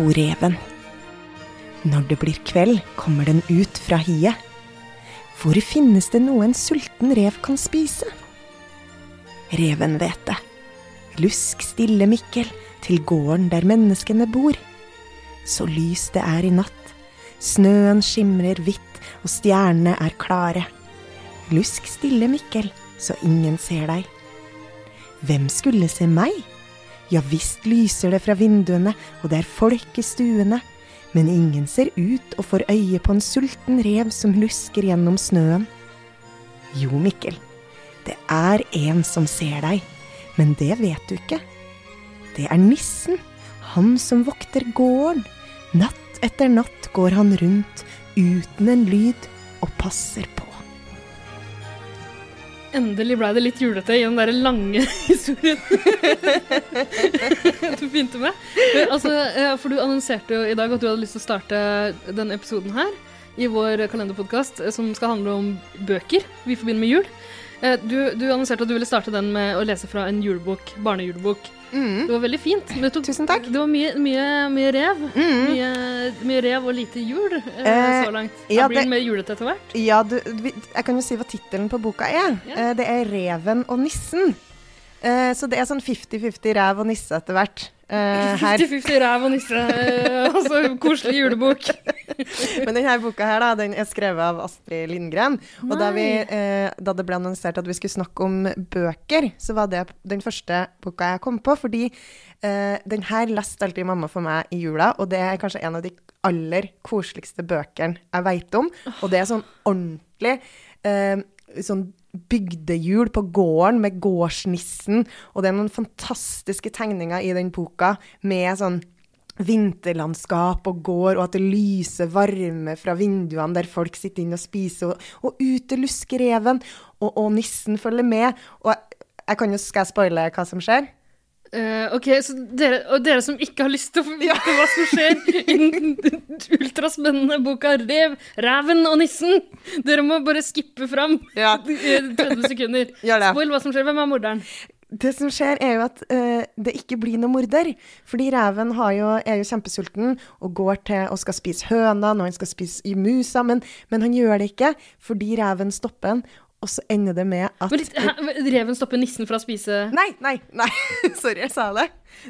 skogen reven. Når det blir kveld, kommer den ut fra hiet. Hvor finnes det noe en sulten rev kan spise? Reven vet det. Lusk stille, Mikkel, til gården der menneskene bor. Så lys det er i natt. Snøen skimrer hvitt, og stjernene er klare. Lusk stille, Mikkel, så ingen ser deg. Hvem skulle se meg? Ja visst lyser det fra vinduene, og det er folk i stuene. Men ingen ser ut og får øye på en sulten rev som lusker gjennom snøen. Jo, Mikkel, det er en som ser deg, men det vet du ikke. Det er nissen, han som vokter gården. Natt etter natt går han rundt uten en lyd og passer på. Endelig ble det litt julete i den der lange historien du begynte med. Altså, eh, for du annonserte jo i dag at du hadde lyst til å starte denne episoden her i vår kalenderpodkast som skal handle om bøker vi forbinder med jul. Eh, du, du annonserte at du ville starte den med å lese fra en julebok, barnejulebok. Mm. Det var veldig fint. Tok, Tusen takk. Det var mye, mye, mye rev. Mm. Mye, mye rev og lite jul eh, Eh, så langt. ja, blir det- mer julete etter hvert. Ja, du, jeg kan jo si hva tittelen på boka er. Eh, Det er 'Reven og nissen'. Eh, Så det er sånn 50-50 rev og nisse etter hvert. Eh, her. 50-50 rev og nisse. altså koselig julebok. Men denne boka her da, den er skrevet av Astrid Lindgren. Og da, vi, eh, da det ble annonsert at vi skulle snakke om bøker, så var det den første boka jeg kom på. Fordi eh, den her leste alltid mamma for meg i jula, og det er kanskje en av de aller koseligste bøkene jeg veit om. Og det er sånn ordentlig eh, sånn bygdehjul på gården med gårdsnissen, og det er noen fantastiske tegninger i den boka med sånn vinterlandskap og gård, og at det lyser varme fra vinduene der folk sitter inne og spiser, og, og ute lusker reven, og, og nissen følger med. Og jeg, jeg kan jo, skal jeg spoile hva som skjer? Uh, ok, så dere, og dere som ikke har lyst til å vite hva som skjer i den ultraspennende boka Rev, Ræven og nissen, dere må bare skippe fram Ja. i 30 sekunder. Spoil hva som skjer. Hvem er morderen? Det som skjer, er jo at uh, det ikke blir noe morder. Fordi reven har jo, er jo kjempesulten og går til og skal spise høna når han skal spise i musa, men, men han gjør det ikke fordi reven stopper han. Og så ender det med at litt- Reven stopper nissen fra å spise Nei, nei, nei. Sorry, jeg sa det.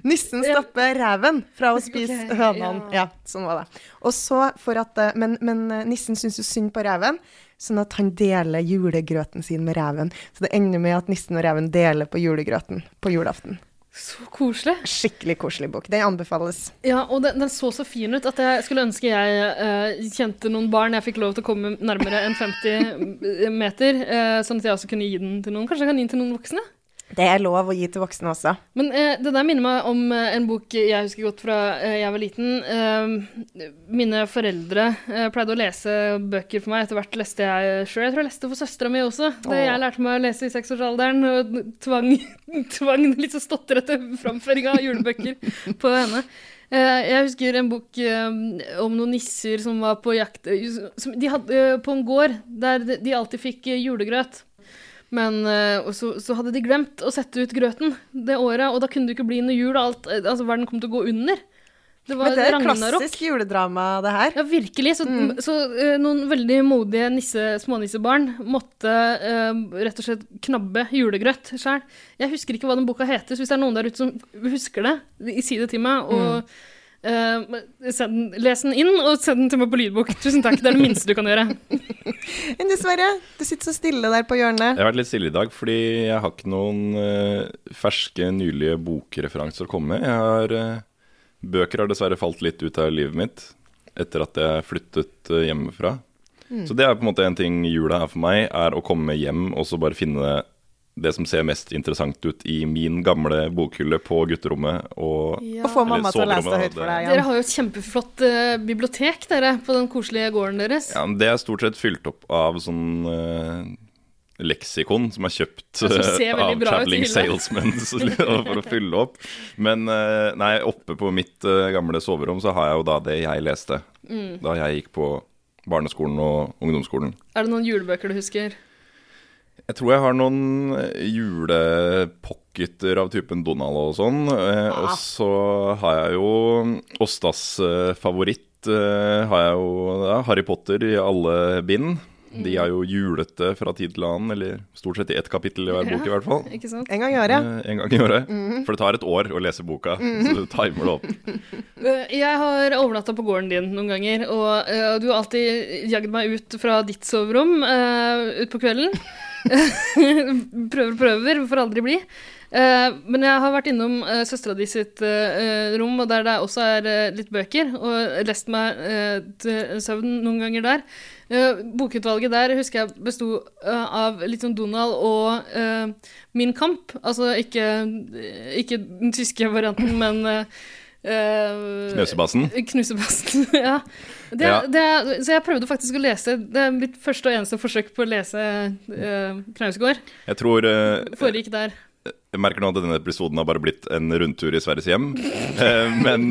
Nissen stopper reven fra å spise okay, hønene. ja. Ja, sånn var det. Og så for at, eh, men, men eh, nissen syns jo synd på reven, sånn at han deler julegrøten sin med reven. Så det ender med at nissen og reven deler på julegrøten på julaften. Så koselig. Skikkelig koselig bok. Den anbefales. Ja, og den, den så så fin ut at jeg skulle ønske jeg eh, kjente noen barn jeg fikk lov til å komme nærmere enn 50 meter, eh, sånn at jeg også kunne gi den til noen. Kanskje jeg kan gi den til noen voksne? Det er lov å gi til voksne også. Men eh, det der minner meg om eh, en bok jeg husker godt fra eh, jeg var liten. Eh, mine foreldre eh, pleide å lese bøker for meg. Etter hvert leste jeg sjøl. Jeg tror jeg leste for søstera mi også. Det Åh. jeg lærte meg å lese i seksårsalderen. Og tvang, tvang litt så stotrete framføring av julebøker på henne. Eh, jeg husker en bok om noen nisser som var på jakt som De hadde på en gård der de alltid fikk julegrøt. Men eh, så, så hadde de glemt å sette ut grøten det året, og da kunne det ikke bli noe jul, og alt, eh, altså verden kom til å gå under. Det var Men det er ragnarok. klassisk juledrama, det her. Ja, virkelig. Så, så uh, noen veldig modige nisse, smånissebarn måtte uh, rett og slett knabbe julegrøt sjøl. Jeg husker ikke hva den boka heter, så hvis det er noen der ute som husker det, si det til meg. og eh, send, les den inn, og send den til meg på lydbok. Tusen takk. Det er det minste du kan gjøre. Men dessverre, du sitter så stille der på hjørnet. Jeg har vært litt stille i dag fordi jeg har ikke noen eh, ferske, nylige bokreferanser å komme med. Jeg har, eh, bøker har dessverre falt litt ut av livet mitt etter at jeg flyttet eh, hjemmefra. Så det er på en måte en ting jula er for meg, er å komme hjem og så bare finne det som ser mest interessant ut i min gamle bokhylle på gutterommet. Og, Og få mamma til å lese det høyt for deg. deg Dere har jo et kjempeflott uh, bibliotek dere, på den koselige gården deres. Ja, men Det er stort sett fylt opp av sånn uh, leksikon som er kjøpt Ja, som eh, av bra ut i traveling salesmen for å fylle opp. Men uh, nei, oppe på mitt gamle soverom så har jeg jo da det jeg leste Mm. da jeg gikk på barneskolen og ungdomsskolen. Er det noen julebøker du husker? Jeg tror jeg har noen julepocketer av typen Donald og sånn. Eh, Ah. Og så har jeg jo Åstas eh, favoritt. Eh, har jeg jo ja, Harry Potter i alle bind. De er jo julete fra tid til annen, eller stort sett i ett kapittel i hver bok i hvert fall. Ikke sant? En gang i året. Eh, En gang i året. For det tar et år å lese boka, så du timer det opp. Eh, Jeg har overnatta på gården din noen ganger, og uh, du har alltid jagd meg ut fra ditt soverom uh, ut på kvelden. prøver, prøver, får aldri bli. Uh, men jeg har vært innom uh, søstera di sitt uh, rom, og der det også er uh, litt bøker, og lest meg til søvn noen ganger der. Bokutvalget der husker jeg besto av litt sånn Donald og Min Kamp. Altså ikke, ikke den tyske varianten, men eh, Knusebassen. Knusebassen, ja. Det, Ja. Det, så jeg prøvde faktisk å lese Det er mitt første og eneste forsøk på å lese uh, Knausgård. Jeg tror uh, Foregikk der. Jeg merker nå at denne episoden har bare blitt en rundtur i Sveriges hjem. Men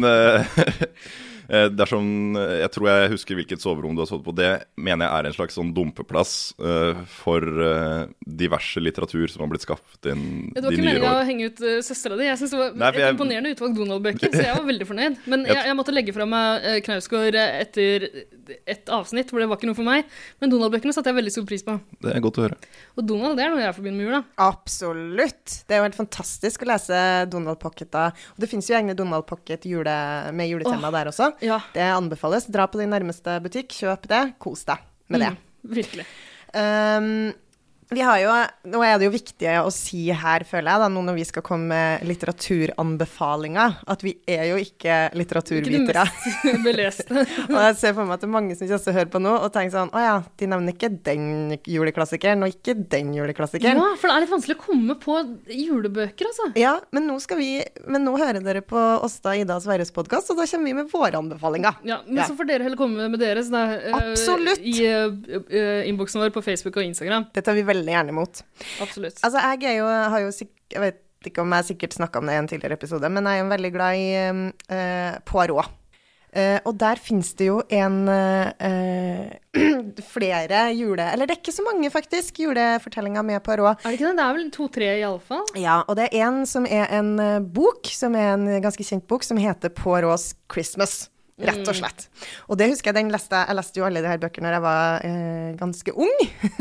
dersom Jeg tror jeg husker hvilket soverom du har sovet på. Det mener jeg er en slags sånn dumpeplass eh, for eh, diverse litteratur som har blitt skapt inn Det var ikke nyere meninga å henge ut uh, søstera di. Jeg synes det var Nei, et jeg- imponerende utvalg Donald-bøker, så jeg var veldig fornøyd. Men jeg, jeg måtte legge fra meg uh, Knausgård eh, etter et avsnitt hvor det var ikke noe for meg. Men Donald-bøkene satte jeg veldig stor pris på. Det er godt å høre. Og Donald det er noe jeg forbinder med jula. Absolutt. Det er jo helt fantastisk å lese Donald Pocketer. Og det fins jo egne Donald Pocket jule, med juletema der også. Ja. Det anbefales. Dra på din nærmeste butikk, kjøp det, kos deg med det. Mm, virkelig. Um, vi har jo, nå er det jo viktig å si her, føler jeg, da, nå når vi skal komme med litteraturanbefalinger, at vi er jo ikke Ikke det litteraturvitere. mest og jeg ser for meg at det er mange som ikke hører på nå og tenker sånn Å ja, de nevner ikke den juleklassikeren, og ikke den juleklassikeren. Ja, for det er litt vanskelig å komme på julebøker, altså. Ja, men nå, skal vi, men nå hører dere på Åsta, Ida Sverres podkast, og da kommer vi med våre anbefalinger. Ja, men Ja. så får dere heller komme med deres da, eh, Absolutt. i uh, innboksen vår på Facebook og Instagram. Det tar vi veldig gjerne imot. Absolutt. Altså, jeg er jo, har jo Jeg vet ikke om jeg sikkert snakka om det i en tidligere episode, men jeg er jo veldig glad i uh, Poirot. Uh, og der finnes det jo en uh, flere jule... Eller det er ikke så mange, faktisk, julefortellinger med Poirot. Er det ikke det? Det er vel to-tre iallfall? Ja, og det er en som er en bok, som er en ganske kjent bok, som heter Poirots Christmas. Rett og slett. Og det husker jeg, den leste jeg leste jo alle de her bøkene da jeg var eh, ganske ung.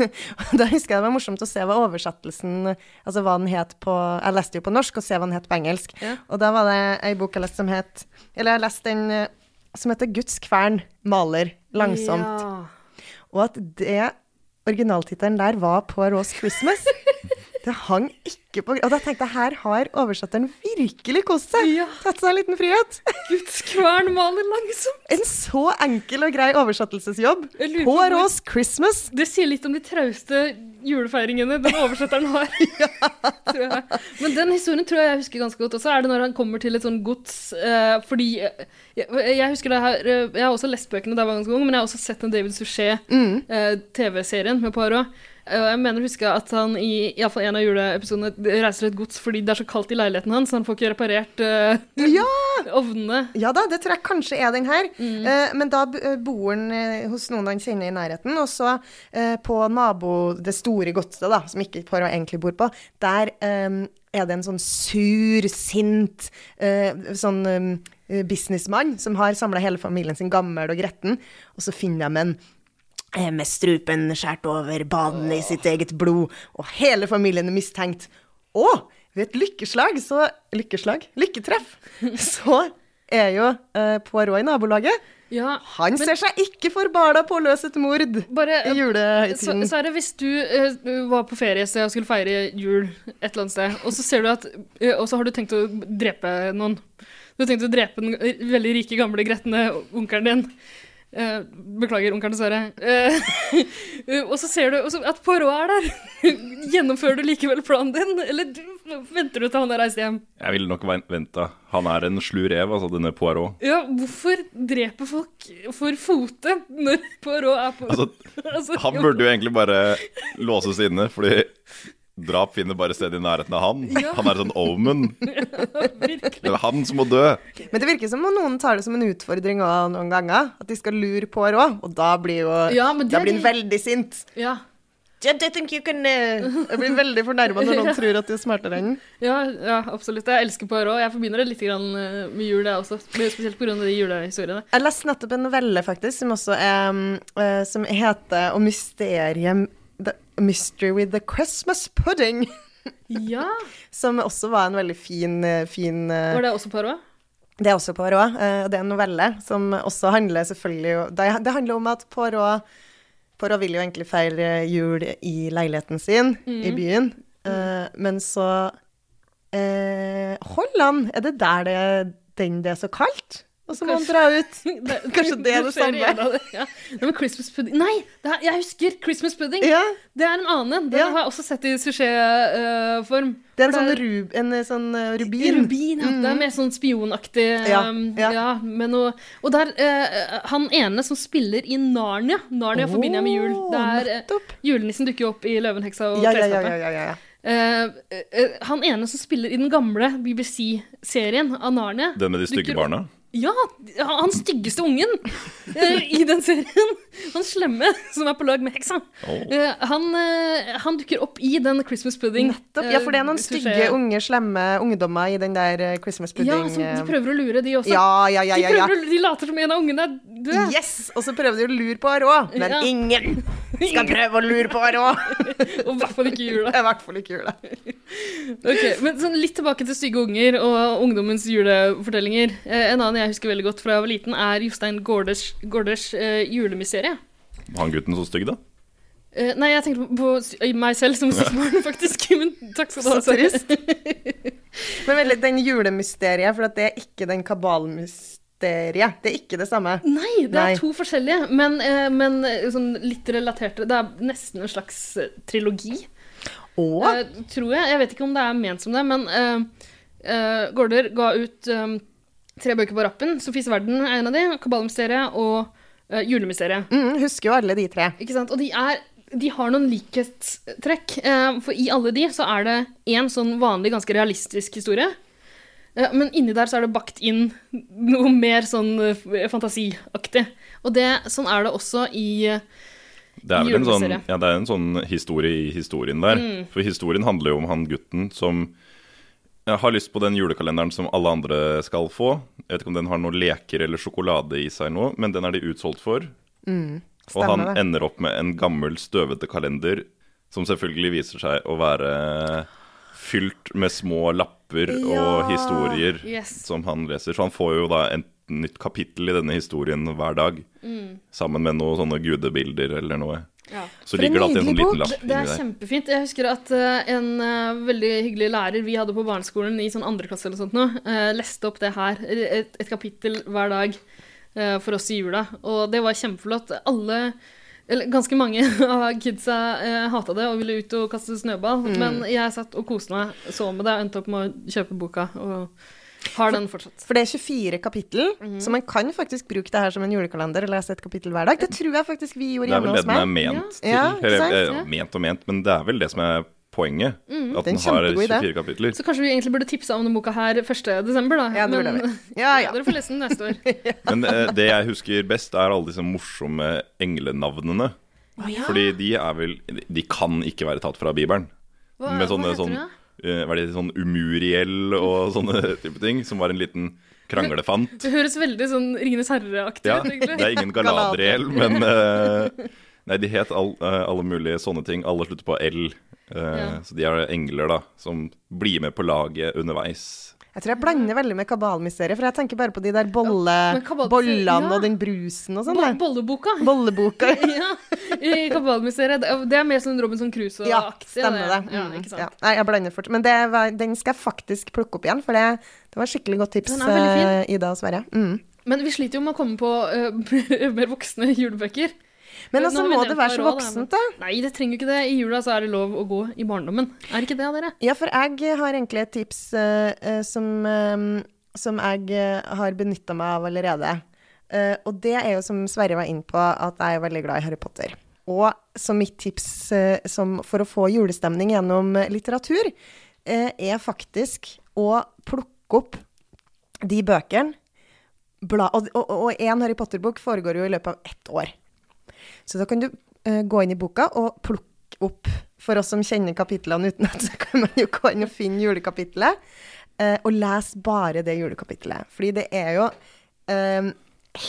Da husker jeg det var morsomt å se hva oversettelsen Altså hva den het på Jeg leste jo på norsk, og se hva den het på engelsk. Ja. Og da var det ei bok jeg leste som het Eller jeg leste den eh, som heter Guds kvern maler langsomt. Ja. Og at det originaltittelen der var Poirots Christmas. Det hang ikke på Og da tenkte jeg her har oversetteren virkelig kost seg. Ja. Tatt seg en liten frihet. Guds kvern maler langsomt. En så enkel og grei oversettelsesjobb. Poirots Christmas. Det sier litt om de trauste julefeiringene den oversetteren har. tror jeg. Men den historien tror jeg jeg husker ganske godt. Og så er det når han kommer til et sånn gods uh, Fordi jeg, jeg husker det her eh, Jeg har også lest bøkene da jeg var ganske ung, men jeg har også sett en David Suchet-TV-serien med Poirot. Eh, jeg mener å huske at han i, i fall en av juleepisodene reiser til et gods fordi det er så kaldt i leiligheten hans, så han får ikke reparert uh, Ja! ovnene. Ja da, det tror jeg kanskje er den her. Eh, men da bor han hos noen han kjenner i nærheten. Og så på nabo, det store godset, da, som ikke Poirot egentlig bor på, der um, er det en sånn sur, sint sånn um, businessmann som har samla hele familien sin gammel og gretten, og så finner de en med strupen skåret over, badende i sitt eget blod, og hele familien er mistenkt. Og ved et lykkeslag, så Lykkeslag? Lykketreff! Så er jo eh, Poirot i nabolaget. Ja, Han ser seg ikke for barna på å løse et mord bare i Så, er Sverre, hvis du eh, var på ferie et sted og skulle feire jul et eller annet sted, og så ser du at eh, Og så har du tenkt å drepe noen. Du har tenkt å drepe den eh, veldig rike, gamle, gretne onkelen din. Eh, beklager, onkelen, Sverre. Uh, og så ser du at Poirot er der. Gjennomfører du likevel planen din, eller du, venter du til han har reist hjem? Jeg ville nok venta. Han er en slu rev, altså denne Poirot. Ja, hvorfor dreper folk for fote når Poirot er på Altså, Altså, han burde jo egentlig bare låses inne, fordi drap finner bare sted i nærheten av han. Ja. Han er sånn omen. Det er han som må dø. Men det virker som om noen tar det som en utfordring òg noen ganger. At de skal lure på Poirot, og da blir jo Ja, det Da blir han det- veldig sint. Ja. I think you can uh... Jeg blir veldig fornærma når noen tror at de er smartere enn den. Ja, ja, absolutt. Jeg elsker Poirot. Jeg forbinder det litt eh, med jul, jeg også. Spesielt pga. de julehistoriene. Jeg leste nettopp en novelle, faktisk, som også er uh, Som heter 'Å mysteriet Mystery with the Christmas Pudding. Ja. som også var en veldig fin, eh, fin uh, Var det også Poirot? Det er også Poirot. Uh, det er en novelle som også handler selvfølgelig det handler om at Poirot Poirot vil jo egentlig feire jul i leiligheten sin Mm. i byen, mm. men så eh, Holland, er det der det, den det er så kaldt? Og så må han dra ut. Det, Kanskje det er det samme? det, Ja. Nei, men Christmas pudding Nei, det er, jeg husker Christmas pudding! Ja, Det er en annen. Den Ja. har jeg også sett i sushi-form. det er en sånn, rub, en sånn uh, rubin. Rubin, ja. Det er mer sånn spionaktig. Ja, um, ja. ja. med noe Og der uh, Han ene som spiller i Narnia Narnia forbinder jeg med jul. Der Det er eh, nettopp. Julenissen dukker opp i Løvenheksa og Ja, ja, ja, Klesskapet. ja, ja, ja. Eh, eh, han ene som spiller i den gamle BBC-serien av Narnia Den med de stygge Dukker barna? Ja, han styggeste ungen eh, i den serien. Han slemme som er på lag med heksa. Oh. Han, eh, han dukker opp i den Christmas pudding. Nettopp. Ja, for det er noen stygge, unge, slemme ungdommer i den der Christmas Christmas Ja, pudding. som de prøver å lure, de også. ja, ja, ja, De, ja, ja. prøver, å- de later som en av ungene er død. Yes! Og så prøver de å lure på Poirot, men Ja. ingen skal prøve å lure på Poirot. Og i hvert fall ikke jula. I hvert fall ikke jula. Ok, men sånn litt tilbake til stygge unger og ungdommens julefortellinger. En annen jeg husker veldig godt fra jeg var liten, er Jostein Gaarders, Gaarders uh, julemysterie. Var han gutten så stygg, da? Uh, nei, jeg tenkte på på meg selv som musikkbarn, barn, faktisk. Men takk skal du ha. Så trist. Men veldig, den julemysteriet, for at det er ikke den kabalmysteriet. Det er ikke det samme. Nei, det Nei. er to forskjellige, men, uh, men eh, sånn litt relaterte. Det er nesten en slags eh, trilogi, Og eh, tror jeg. Jeg vet ikke om det er ment som det, men uh, Gaarder ga ut eh, tre bøker på rappen. 'Sofies verden' er en av de, 'Kabalmysteriet' og uh, 'Julemysteriet'. mm, husker jo alle de tre. Ikke sant? Og de, er, de har noen likhetstrekk. Uh, for i alle de så er det én sånn vanlig, ganske realistisk historie. Uh, men inni der så er det bakt inn noe mer sånn fantasiaktig. Og det, sånn er det også i Det er vel en sånn, ja, det er en sånn historie i historien der. Mm. For historien handler jo om han gutten som ja, har lyst på den julekalenderen som alle andre skal få. Jeg vet ikke om den har noen leker eller sjokolade i seg nå, men den er de utsolgt for. Og han det. ender opp med en gammel, støvete kalender som selvfølgelig viser seg å være fylt med små lapper Ja. og historier Yes. som han leser. Så han får jo da et nytt kapittel i denne historien hver dag. Mm. Sammen med noen sånne gudebilder eller noe. ja. Så For ligger det alltid en sånn liten lapp inni Det, det er der. kjempefint. Jeg husker at uh, en uh, veldig hyggelig lærer vi hadde på barneskolen i sånn andre klasse eller sånt nå, uh, leste opp det her, et, et kapittel hver dag eh, for oss i jula. Og det var kjempeflott. Alle eller ganske mange av kidsa eh, hata det og ville ut og kaste snøball. Mm. Men jeg satt og koste meg, så med det og endte opp med å kjøpe boka. Og har den fortsatt. For det er 24 kapittel, Mhm. så man kan faktisk bruke det her som en julekalender og lese et kapittel hver dag. Det tror jeg faktisk vi gjorde hjemme hos meg. Det er vel det den er ment ment til. Ja, Eller, sant? eh, Ja. ment og ment, men det er vel det som er poenget. At Det er den har kjempegod idé. 24 kapitler. Så kanskje vi egentlig burde tipse om denne boka her 1. desember, da. Ja, det burde Men vi. Ja, ja. dere får lese den neste år. Men uh, det jeg husker best, er alle disse morsomme englenavnene. Fordi de er vel De kan ikke være tatt fra Bibelen. Hva, Med sånne hva heter sånn det? Eh, Hva er det, sånn Umuriel og sånne type ting, som var en liten kranglefant. Det høres veldig sånn Ringenes herre-aktig Ja, ut, egentlig. det er ingen Galadriel, men uh, Nei, de het all, uh, alle mulige sånne ting. Alle slutter på L. Uh, Ja. Så de er engler, da, som blir med på laget underveis. Jeg tror jeg blander veldig med kabalmysteriet, for jeg tenker bare på de der bolle, men kabalmysteriet- bollene ja. og den brusen og sånn. Bo bolleboka. Bolleboka. ja, I Kabalmysteriet. Det det er mer sånn Robinson Crusoe-aktig. stemmer det. Ja, Mm, ja. Nei, jeg blander fort. Men det var, den skal jeg faktisk plukke opp igjen, for det, det var skikkelig godt tips, eh, Ida og Sverre. Mm. Men vi sliter jo med å komme på uh, mer voksne julebøker. Men altså, må det være så voksent, da? Nei, det trenger jo ikke det. I jula så er det lov å gå i barndommen. Er ikke det dere? Ja, for jeg har egentlig et tips eh, eh, som, uh, som jeg eh, har benytta meg av allerede. Uh, og det er jo som Sverre var inne på, at jeg er veldig glad i Harry Potter. Og som mitt tips eh, som for å få julestemning gjennom eh, litteratur, eh, er faktisk å plukke opp de bøkene bla, Og én Harry Potter-bok foregår jo i løpet av ett år. Så da kan du eh, gå inn i boka og plukke opp For oss som kjenner kapitlene utenat, så kan man jo gå inn og finne julekapitlet. eh, og lese bare det julekapitlet. Fordi det er jo eh,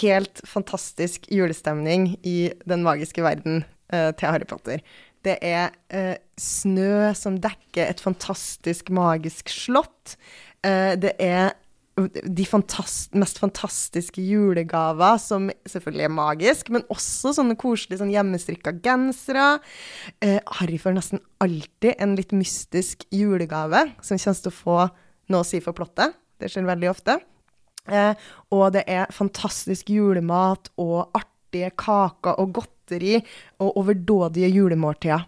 helt fantastisk julestemning i den magiske verden uh, til Harry Potter. Det er uh, snø som dekker et fantastisk magisk slott. Uh, det er de fantast mest fantastiske julegaver, som selvfølgelig er magisk, men også sånne koselige sånn hjemmestrikka gensere. Eh, Harry får nesten alltid en litt mystisk julegave som kommer til å få noe å si for plottet. Det skjer veldig ofte. Eh, og det er fantastisk julemat og artige kaker og godteri og overdådige julemåltider.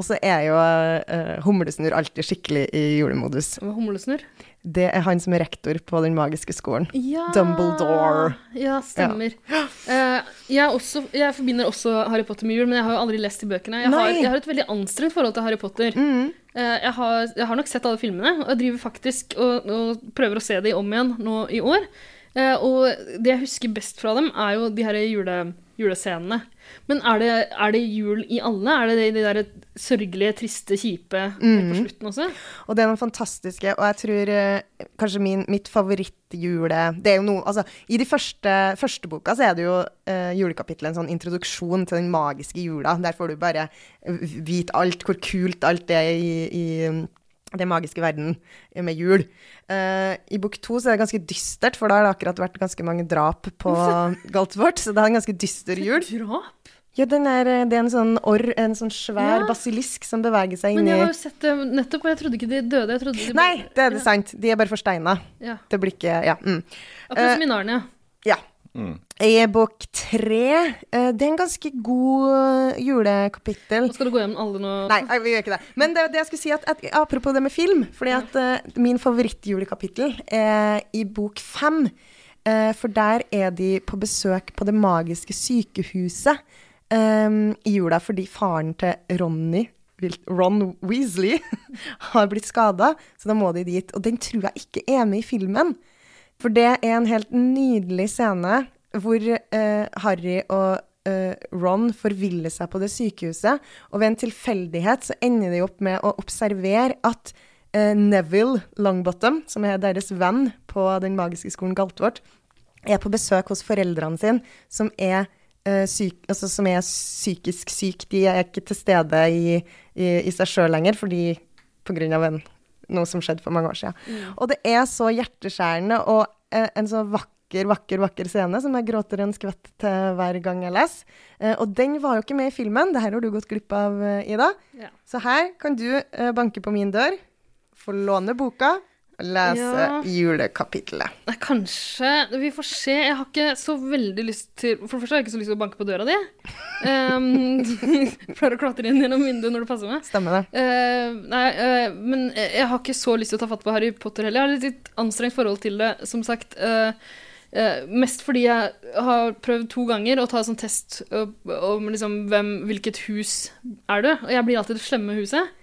Og så er jo uh, Humlesnurr alltid skikkelig i julemodus. Hva er Humlesnurr? Det er han som er rektor på Den magiske skolen. Ja. Dumbledore. Ja, stemmer. Eh, jeg, er også, jeg forbinder også Harry Potter med jul, men jeg har jo aldri lest de bøkene. Jeg har, jeg har et veldig anstrengt forhold til Harry Potter. Mm. Uh, jeg, har, jeg har nok sett alle filmene, og jeg driver faktisk og, og prøver å se de om igjen nå i år. Uh, og det jeg husker best fra dem, er jo de her jule, julescenene. Men er det, er det jul i alle? Er det de, de der sørgelige, triste, kjipe mm. på slutten også? Og det er noen fantastiske, og jeg tror eh, kanskje min, mitt favorittjule Det er jo noe Altså, i de første, første boka så er det jo uh, julekapitlet en sånn introduksjon til den magiske jula. Der får du bare vite alt, hvor kult alt er i, i den magiske verden med jul. Uh, I bok to så er det ganske dystert, for da har det akkurat vært ganske mange drap på Galtvort, så det er en ganske dyster jul. Drap? Ja, den er, eh, det er en sånn orr, en sånn svær Ja. basilisk som beveger seg Men inn i jeg har jo sett det nettopp, og jeg trodde ikke de døde. De Nei, det er det ja. sant. De er bare forsteina. Ja. Det blir ikke Ja. Mm. Akkurat som i Narnia. ja. Mm. I bok tre eh, Det er en ganske god eh, julekapittel. Og skal du gå gjennom alle nå? Nei, vi gjør ikke det. Men det, det jeg skulle si at, at apropos det med film, fordi at eh, min favorittjulekapittel er i bok fem. For der er de på besøk på det magiske sykehuset um, i jula fordi faren til Ronny Ron Weasley har blitt skada, så da må de dit. Og den tror jeg ikke er med i filmen. For det er en helt nydelig scene hvor eh, Harry og eh, Ron forviller seg på det sykehuset, og ved en tilfeldighet så ender de opp med å observere at eh, Neville Longbottom, som er deres venn på den magiske skolen Galtvort, er på besøk hos foreldrene sine, som er, eh, syk, altså, som er psykisk syk. De er ikke til stede i, i, i seg sjøl lenger, fordi av noe som skjedde for mange år siden. Og det er så hjerteskjærende og en så vakker, vakker, vakker vakker scene som jeg gråter en skvett til hver gang jeg leser. Eh, og den var jo ikke med i filmen. Det her har du gått glipp av, eh, Ida. Ja. Så her kan du eh, banke på min dør, få låne boka og lese Ja. julekapitlet. Kanskje Vi får se. Jeg har ikke så veldig lyst til For det første har jeg ikke så lyst til å banke på døra di. Um, Pleier å klatre inn gjennom vinduet når det passer meg. Stemmer det? Uh, nei, uh, men jeg har ikke så lyst til å ta fatt på Harry Potter heller. Jeg har et litt anstrengt forhold til det, som sagt. eh, eh, mest fordi jeg har prøvd to ganger å ta sånn test om liksom hvem, hvilket hus er du, og jeg blir alltid det slemme huset.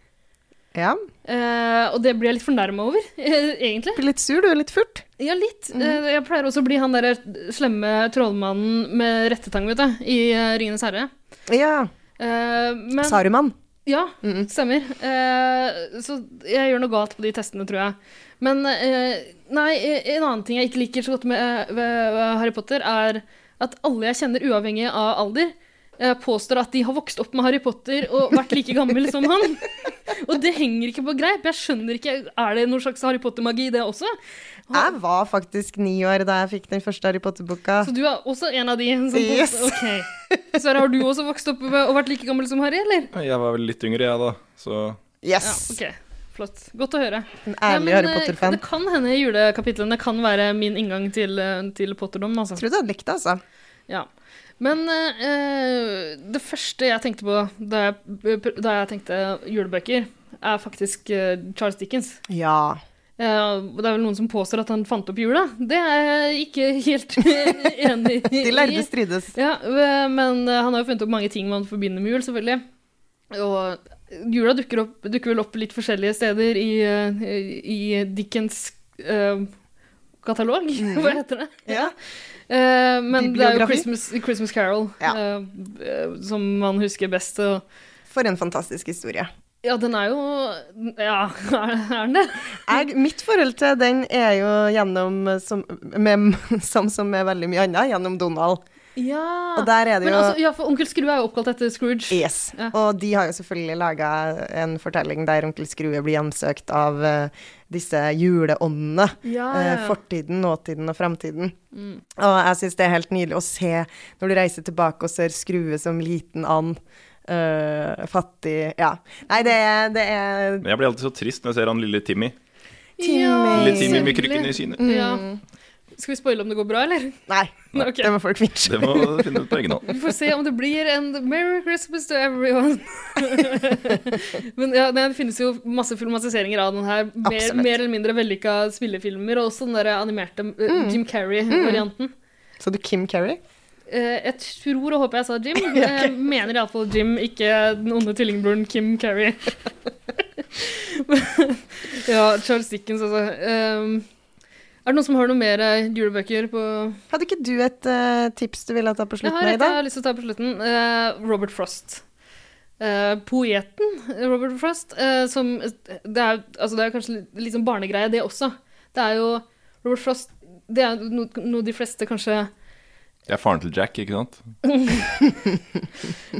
Ja. Uh, og det blir jeg litt fornærma over, egentlig. Blir litt sur, du er litt furt. Ja, litt. Eh, jeg pleier også å bli han derre slemme trollmannen med rettetang, vet du, i Ringenes herre. Ja. Men Saruman. Ja, Mhm. stemmer. Eh, så jeg gjør noe galt på de testene, tror jeg. Men eh, nei, en annen ting jeg ikke liker så godt med, ved, ved Harry Potter, er at alle jeg kjenner, uavhengig av alder, eh, påstår at de har vokst opp med Harry Potter og vært like gammel som han. Og det henger ikke på greip. Jeg skjønner ikke, Er det noen slags Harry Potter-magi i det også? Jeg var faktisk ni år da jeg fikk den første Harry Potter-boka. Så du er også en av de som Yes. påstår Ok. Sverre, har du også vokst opp og vært like gammel som Harry, eller? Jeg var vel litt yngre, jeg, da. Så Ja, Yes! Flott. Godt å høre. En ærlig men, Harry eh, Potter-fan. Det kan hende julekapitlene kan være min inngang til, eh, til Potterdom, altså. Tror du hadde likt det, altså. Ja. Men eh, det første jeg tenkte på da jeg, da jeg tenkte julebøker, er faktisk eh, Charles Dickens. Ja. Uh, det er vel noen som påstår at han fant opp jula. Det er jeg ikke helt enig i. De lærde strides. Ja, men han har jo funnet opp mange ting man forbinder med jul, selvfølgelig. Og jula dukker, opp, dukker vel opp litt forskjellige steder i, eh, i Dickens uh, katalog, hva heter det? Ja. Uh, men det er jo Christmas, Christmas Carol Ja. eh, som man husker best. Og, For en fantastisk historie. Ja, den er jo Ja, er er den det? Jeg, mitt forhold til den er jo gjennom, som, med, som, som med veldig mye annet, gjennom Donald. Ja. Og der er det Men jo altså, ja, for Onkel Skrue er jo oppkalt etter Scrooge. Yes. Ja. Og de har jo selvfølgelig laga en fortelling der onkel Skrue blir hjemsøkt av uh, disse juleåndene. Ja, Eh, ja, ja. fortiden, nåtiden og framtiden. Mm. Og jeg syns det er helt nydelig å se når du reiser tilbake og ser Skrue som liten and. eh, fattig Ja. Nei, det er, det er Men jeg blir alltid så trist når jeg ser han lille Timmy. Timmy. Lille Timmy med krykkene i synet. Ja. Skal vi spoile om det går bra, eller? Nei, Ok. det må folk finne Det må finne ut på egen hånd. Vi får se om det blir en Merry Christmas to everyone. Men ja, det finnes jo masse filmatiseringer av den her. Mer, mer eller mindre vellykka spillefilmer, og også den der animerte mm. Jim Carrey-varianten. Så du Kim Carrey? Eh, jeg tror og håper jeg sa Jim. Jeg mener iallfall Jim, ikke den onde tvillingbroren Kim Carrey. ja, Charles Dickens, altså. Um, er det noen som har noe mer eh, julebøker på Hadde ikke du et uh, tips du ville ta på Jeg slutten har i et jeg har lyst til å ta på slutten. Uh, Robert Frost. Uh, poeten Robert Frost, som det er, altså det er kanskje litt, sånn barnegreie, det også. Det er jo Robert Frost Det er no- noe de fleste kanskje Jeg er faren til Jack, ikke sant?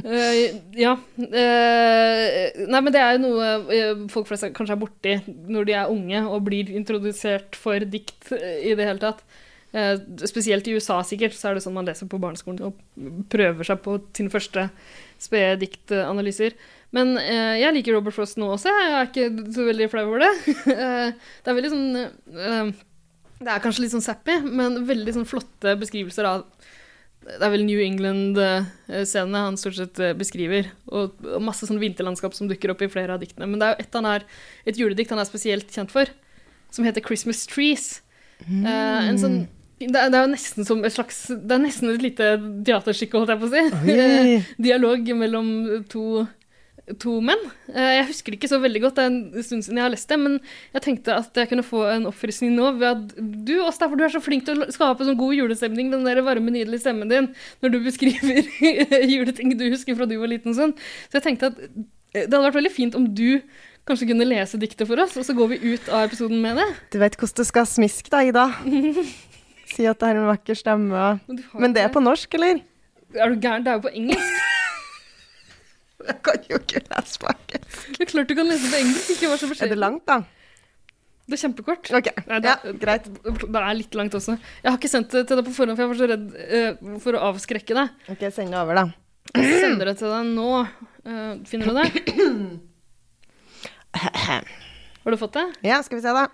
uh, ja. Uh, nei, men det er jo noe eh, folk flest kanskje er borti når de er unge og blir introdusert for dikt i det hele tatt. Uh, spesielt i USA, sikkert, så er det sånn man leser på barneskolen og prøver seg på sine første spede diktanalyser. Men jeg liker Robert Frost nå også, jeg er ikke så veldig flau over det. Det er veldig sånn Det er kanskje litt sånn sappy, men veldig sånn flotte beskrivelser av det er vel New England-scenene han stort sett eh, beskriver. Og, og masse sånn vinterlandskap som dukker opp i flere av diktene. Men det er jo et han er, et juledikt han er spesielt kjent for, som heter 'Christmas Trees'. Eh, en sånn det er, det er jo nesten som et slags Det er nesten et lite teaterstykke, holdt jeg på å si. Oi. Dialog mellom to, to menn. Eh, Jeg husker det ikke så veldig godt, det er en stund siden jeg har lest det, men jeg tenkte at jeg kunne få en oppfriskning nå ved at du, Åsta, for du er så flink til å skape sånn god julestemning, den der varme, nydelige stemmen din, når du beskriver juleting du husker fra du var liten og sånn. Så jeg tenkte at eh, det hadde vært veldig fint om du kanskje kunne lese diktet for oss, og så går vi ut av episoden med det. Du vet hvordan du skal smiske da, Ida. Si at det er en vakker stemme. Men, Men det er på norsk, eller? Er du gæren? Det er jo på engelsk. Jeg kan jo ikke lese på engelsk. Det er klart du kan lese på engelsk, ikke vær så Er det langt, da? Det er kjempekort. OK. Nei, det, Ja, greit. Det er litt langt også. Jeg har ikke sendt det til deg på forhånd, for jeg var så redd uh, for å avskrekke deg. OK, send det over, da. Jeg sender det til deg nå. Uh, finner du det? Har du fått det? Ja, skal vi se, da.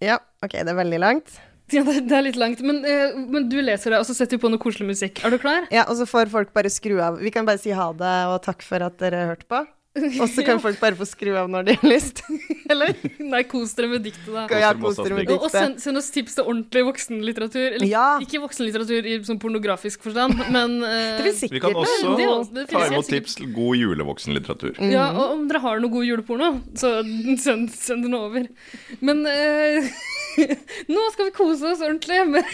Ja, OK, det er veldig langt. Ja, det, det er litt langt, men, eh, men du leser det, og så setter vi på noe koselig musikk. Er du klar? Ja, og så får folk bare skru av. Vi kan bare si ha det og takk for at dere hørte på. Og så kan folk bare få skru av når de har lyst. Eller? Nei, kos dere med diktet, da. Ja, kos dere med Og, og send, send oss tips til ordentlig voksenlitteratur. Eller Ja. ikke voksenlitteratur i sånn pornografisk forstand, men uh, Det finnes Vi kan også det det ta imot tips til god julevoksenlitteratur. Ja, og om dere har noe god juleporno, så send, send den over. Men eh, nå skal vi kose oss ordentlig med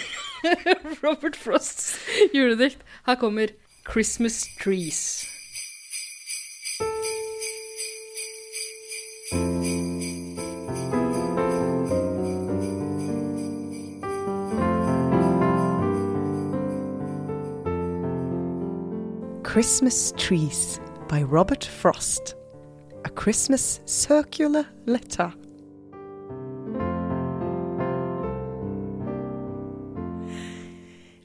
Robert Frosts juledikt. Her kommer 'Christmas Trees'. Christmas Trees by Robert Frost. A Christmas circular letter.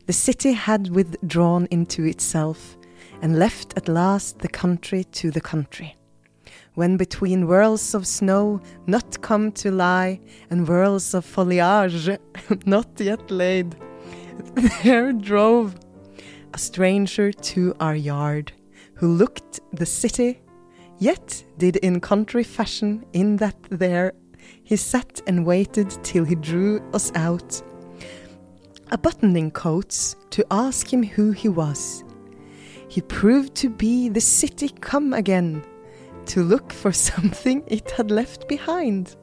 The city had withdrawn into itself and left at last the country to the country. When between whirls of snow not come to lie and whirls of foliage not yet laid, there drove a stranger to our yard, who looked the city, yet did in country fashion, in that there he sat and waited till he drew us out a buttoning coats to ask him who he was. He proved to be the city come again, to look for something it had left behind,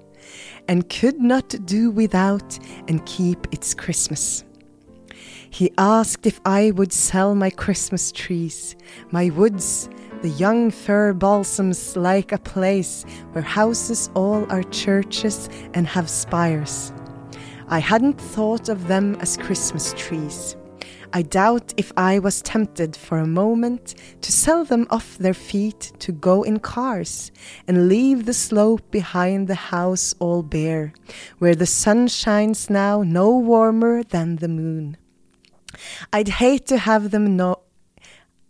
and could not do without and keep its Christmas. He asked if I would sell my Christmas trees, my woods, the young fir balsams like a place where houses all are churches and have spires. I hadn't thought of them as Christmas trees. I doubt if I was tempted for a moment to sell them off their feet to go in cars and leave the slope behind the house all bare, where the sun shines now no warmer than the moon. I'd hate to have them know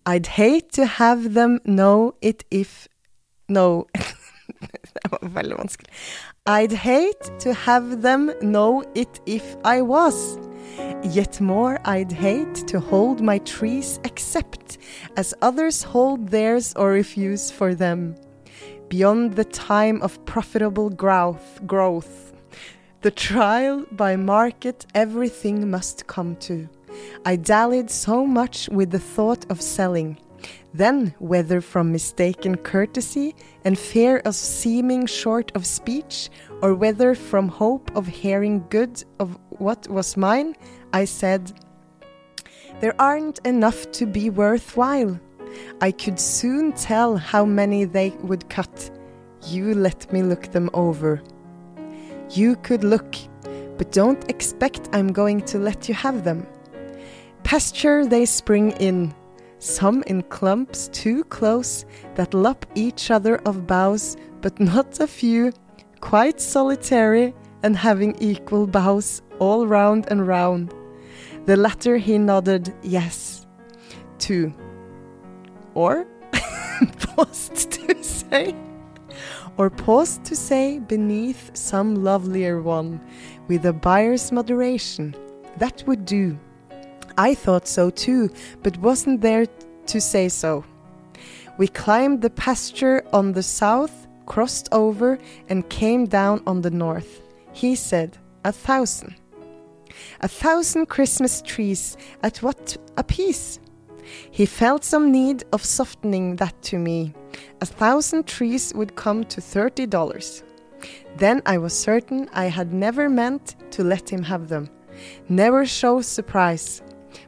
I'd hate to have them know it if No. I'd hate to have them know it if I was. Yet more I'd hate to hold my trees except as others hold theirs or refuse for them. Beyond the time of profitable growth, growth, the trial by market everything must come to. I dallied so much with the thought of selling. Then, whether from mistaken courtesy and fear of seeming short of speech, or whether from hope of hearing good of what was mine, I said, There aren't enough to be worthwhile. I could soon tell how many they would cut. You let me look them over. You could look, but don't expect I'm going to let you have them. Pasture they spring in, some in clumps too close that lop each other of boughs, but not a few, quite solitary and having equal boughs all round and round. The latter he nodded yes to. Or paused to say, or paused to say beneath some lovelier one, with a buyer's moderation. That would do. I thought so too, but wasn't there to say so. We climbed the pasture on the south, crossed over, and came down on the north. He said, A thousand. A thousand Christmas trees, at what a piece? He felt some need of softening that to me. A thousand trees would come to thirty dollars. Then I was certain I had never meant to let him have them. Never show surprise.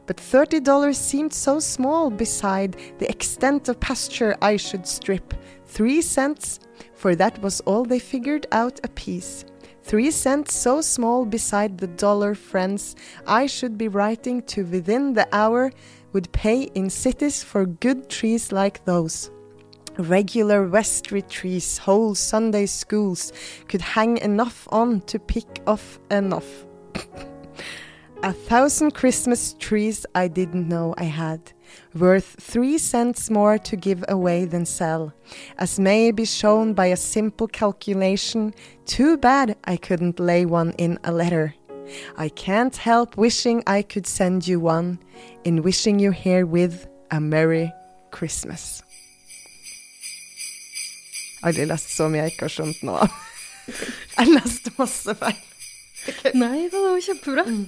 But thirty dollars seemed so small beside the extent of pasture I should strip. Three cents, for that was all they figured out apiece. Three cents so small beside the dollar friends I should be writing to within the hour would pay in cities for good trees like those. Regular vestry trees, whole Sunday schools could hang enough on to pick off enough. A thousand Christmas trees I didn't know I had, worth three cents more to give away than sell, as may be shown by a simple calculation. Too bad I couldn't lay one in a letter. I can't help wishing I could send you one, in wishing you herewith a Merry Christmas. Aldri lest så mye jeg ikke har skjønt nå. Jeg leste masse feil. Nei da, det var kjempebra. Mm.